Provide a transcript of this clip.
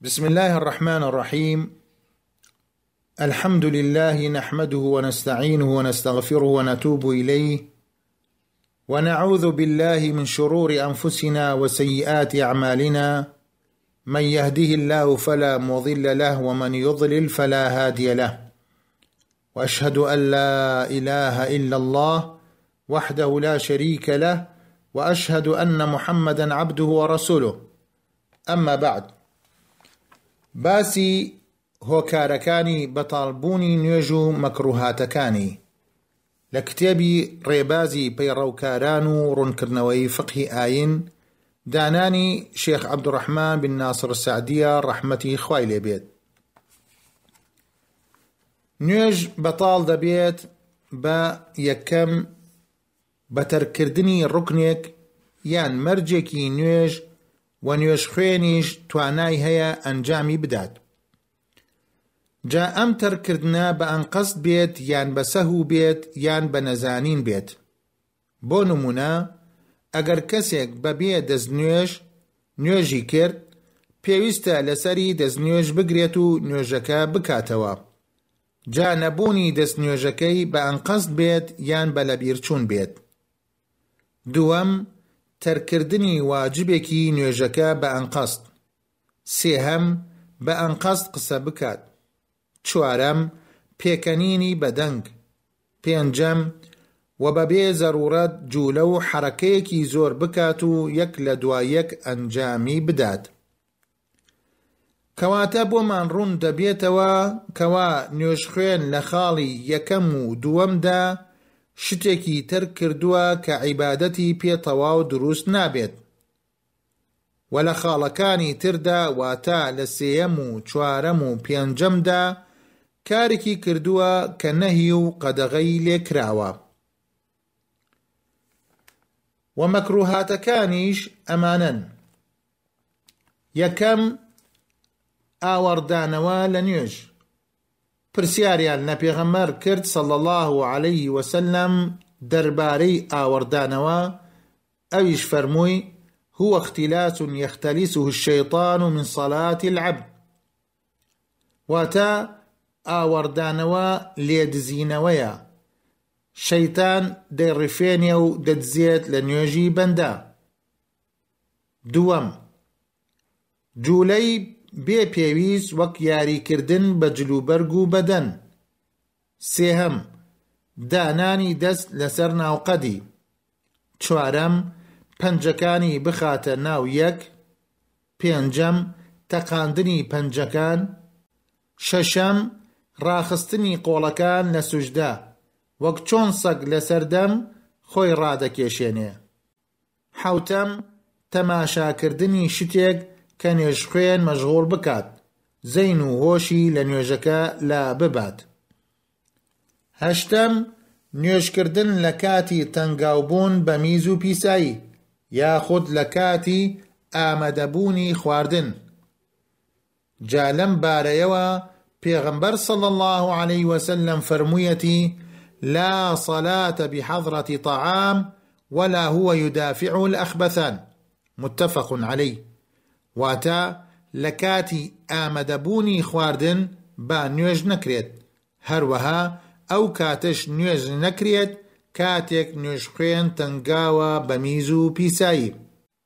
بسم الله الرحمن الرحيم الحمد لله نحمده ونستعينه ونستغفره ونتوب اليه ونعوذ بالله من شرور انفسنا وسيئات اعمالنا من يهده الله فلا مضل له ومن يضلل فلا هادي له واشهد ان لا اله الا الله وحده لا شريك له واشهد ان محمدا عبده ورسوله اما بعد باسی هۆکارەکانی بەتاڵ بوونی نوێژ و مەکڕوهاتەکانی لە کتێبی ڕێبازی پەیڕەوکاران و ڕوونکردنەوەی فقهی ئاین دانانی شێخ عبدالرحمن بن ناصر سعدیە ڕەحمەتی خوای لێ بێت نوێژ بەتاڵ دەبێت بە یەکەم بە تەرککردنی ڕوکنێک یان مەرجێکی نوێژ و نوێژخوێنیش توانای هەیە ئەنجامی بدات جا ئەم تەرککردنە بە ئەنقەست بێت یان بە سەهو بێت یان بە نەزانین بێت بۆ نمونە ئەگەر کەسێک بەبێ دەستنوێژ نوێژی کرد پێویستە لەسەری دەستنوێژ بگرێت و نوێژەکە بکاتەوە جا نەبوونی دەستنوێژەکەی بە ئەنقەست بێت یان بە لەبیرچوون بێت. دووەم، تەرککردنی واجبێکی نوێژەکە بە ئەنقەست. سێهەم، بە ئەنقەست قسە بکات. چوارەم، پێکەنینی بە دەنگ. پێنجەم، و بەبێ زەروورەت جوولە و حەرەکەیەکی زۆر بکات و یەک لە دوای یەک ئەنجامی بدات. کەواتە بۆمان ڕوون دەبێتەوە کەوا نوێژخوێن لە خاڵی یەکەم و دووەمدا شتێکی تەرک کردووە کە عیبادەتی پێ تەواو دروست نابێت و لە خاڵەکانی تردا واتە لە سێیەم و چوارەم و پێنجەمدا کارێکی کردووە کە نەهی و قەدەغەی لێکراوە و مەکروهاتەکانیش ئەمانەن یەکەم، ئاوەڕدانەوە لە نوێژ، پرسیاریان لە پێغەمبەر کرد صلی اللە علیه وسلم دەربارەی ئاوەڕدانەوە، ئەویش فەرمووی، هو اختلاس یختلسه الشیطان من صلاة العبد، واتە ئاوەڕدانەوە لێدزینەوەیە، شەیتان دەیڕفێنێ و دەدزێت لە نوێژی بەندە. دووەم، جوولەی بێ پێویست وەک یاریکردن بە جلوبەرگ و بەدەن. سێهەم، دانانی دەست لەسەر ناوقەدی. چوارەم، پەنجەکانی بخاتە ناو یەک. پێنجەم، تەقاندنی پەنجەکان. شەشەم، ڕاخستنی قۆڵەکان لە سوجدە، وەک چۆن سەگ لەسەردەم خۆی ڕادەکێشێنێ. حەوتەم، تەماشاکردنی شتێک کە نوێژخوێن مەشغوڵ بکات، زەین و هۆشی لە نوێژەکە لا ببات. هەشتەم، نوێژکردن لە کاتی تەنگاوبوون بە میز و پیسایی، یاخود لە کاتی ئامادەبوونی خواردن. جا لەم بارەیەوە پێغەمبەر صلی اللە علیە وسلم فەرموویەتی، لا صلاة بحضرة طعام ولا هو یدافعه الاخبثان، متفق علیه، واتە لە کاتی ئامەدەبوونی خواردن با نوێژ نەکرێت، هەروەها ئەو کاتەش نوێژ نەکرێت کاتێک نوێژخوێن تەنگاوە بە میز و پیسایی.